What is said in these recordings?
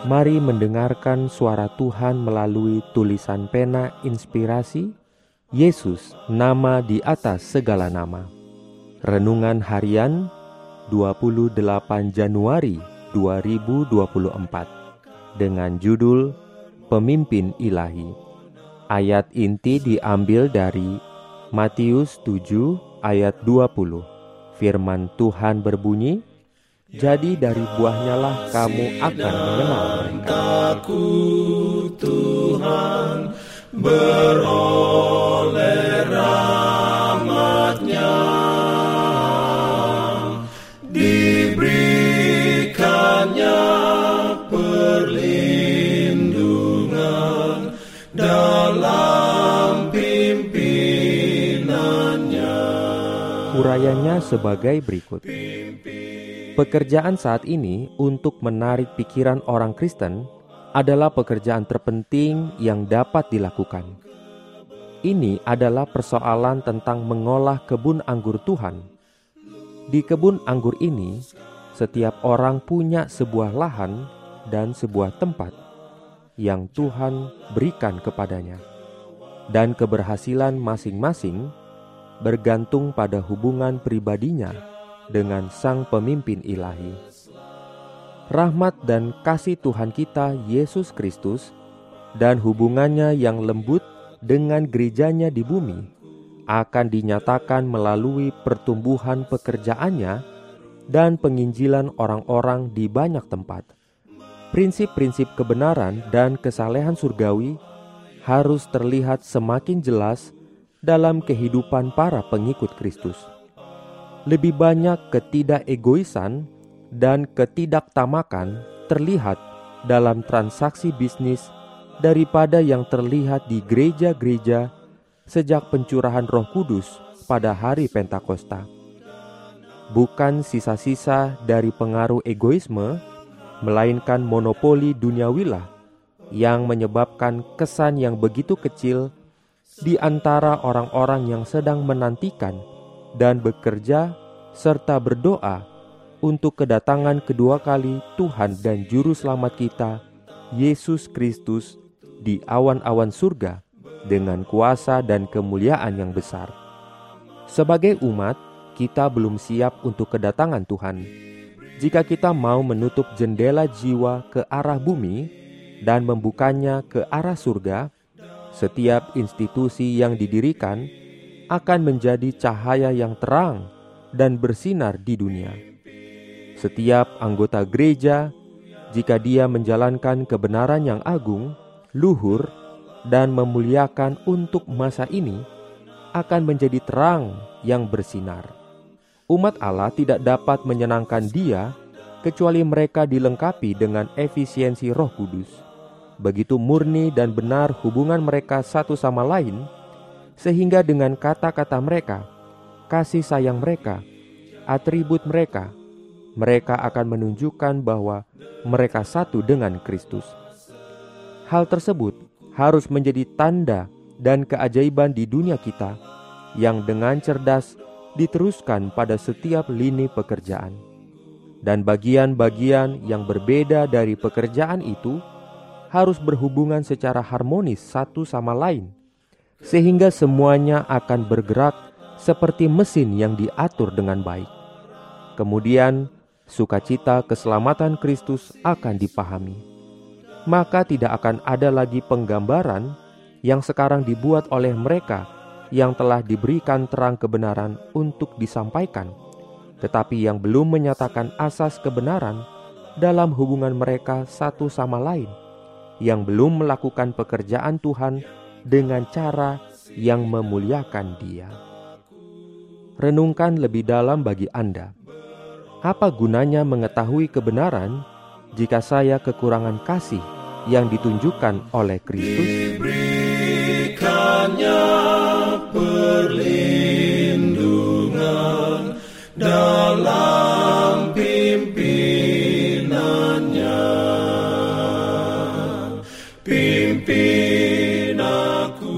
Mari mendengarkan suara Tuhan melalui tulisan pena inspirasi Yesus, nama di atas segala nama. Renungan harian 28 Januari 2024 dengan judul Pemimpin Ilahi. Ayat inti diambil dari Matius 7 ayat 20. Firman Tuhan berbunyi, jadi dari buahnya lah kamu akan mengenal mereka. Tuhan beroleh rahmatnya diberikannya perlindungan dalam pimpinannya. Urayanya sebagai berikut. Pekerjaan saat ini untuk menarik pikiran orang Kristen adalah pekerjaan terpenting yang dapat dilakukan. Ini adalah persoalan tentang mengolah kebun anggur Tuhan. Di kebun anggur ini, setiap orang punya sebuah lahan dan sebuah tempat yang Tuhan berikan kepadanya, dan keberhasilan masing-masing bergantung pada hubungan pribadinya dengan Sang Pemimpin Ilahi. Rahmat dan kasih Tuhan kita Yesus Kristus dan hubungannya yang lembut dengan gerejanya di bumi akan dinyatakan melalui pertumbuhan pekerjaannya dan penginjilan orang-orang di banyak tempat. Prinsip-prinsip kebenaran dan kesalehan surgawi harus terlihat semakin jelas dalam kehidupan para pengikut Kristus lebih banyak ketidakegoisan dan ketidaktamakan terlihat dalam transaksi bisnis daripada yang terlihat di gereja-gereja sejak pencurahan Roh Kudus pada hari Pentakosta. Bukan sisa-sisa dari pengaruh egoisme, melainkan monopoli duniawilah yang menyebabkan kesan yang begitu kecil di antara orang-orang yang sedang menantikan dan bekerja serta berdoa untuk kedatangan kedua kali Tuhan dan Juru Selamat kita, Yesus Kristus, di awan-awan surga dengan kuasa dan kemuliaan yang besar. Sebagai umat, kita belum siap untuk kedatangan Tuhan. Jika kita mau menutup jendela jiwa ke arah bumi dan membukanya ke arah surga, setiap institusi yang didirikan akan menjadi cahaya yang terang dan bersinar di dunia. Setiap anggota gereja, jika dia menjalankan kebenaran yang agung, luhur, dan memuliakan untuk masa ini, akan menjadi terang yang bersinar. Umat Allah tidak dapat menyenangkan Dia kecuali mereka dilengkapi dengan efisiensi Roh Kudus. Begitu murni dan benar hubungan mereka satu sama lain sehingga dengan kata-kata mereka, kasih sayang mereka, atribut mereka, mereka akan menunjukkan bahwa mereka satu dengan Kristus. Hal tersebut harus menjadi tanda dan keajaiban di dunia kita yang dengan cerdas diteruskan pada setiap lini pekerjaan. Dan bagian-bagian yang berbeda dari pekerjaan itu harus berhubungan secara harmonis satu sama lain sehingga semuanya akan bergerak seperti mesin yang diatur dengan baik. Kemudian, sukacita keselamatan Kristus akan dipahami. Maka tidak akan ada lagi penggambaran yang sekarang dibuat oleh mereka yang telah diberikan terang kebenaran untuk disampaikan, tetapi yang belum menyatakan asas kebenaran dalam hubungan mereka satu sama lain, yang belum melakukan pekerjaan Tuhan dengan cara yang memuliakan Dia. Renungkan lebih dalam bagi Anda. Apa gunanya mengetahui kebenaran jika saya kekurangan kasih yang ditunjukkan oleh Kristus? Dalam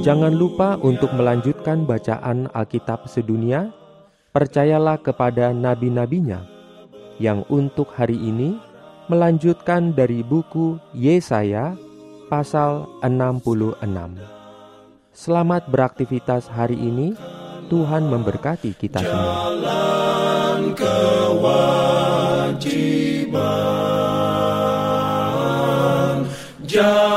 Jangan lupa untuk melanjutkan bacaan Alkitab sedunia. Percayalah kepada nabi-nabinya yang untuk hari ini melanjutkan dari buku Yesaya pasal 66. Selamat beraktivitas hari ini. Tuhan memberkati kita semua. Jalan kewajiban. Jalan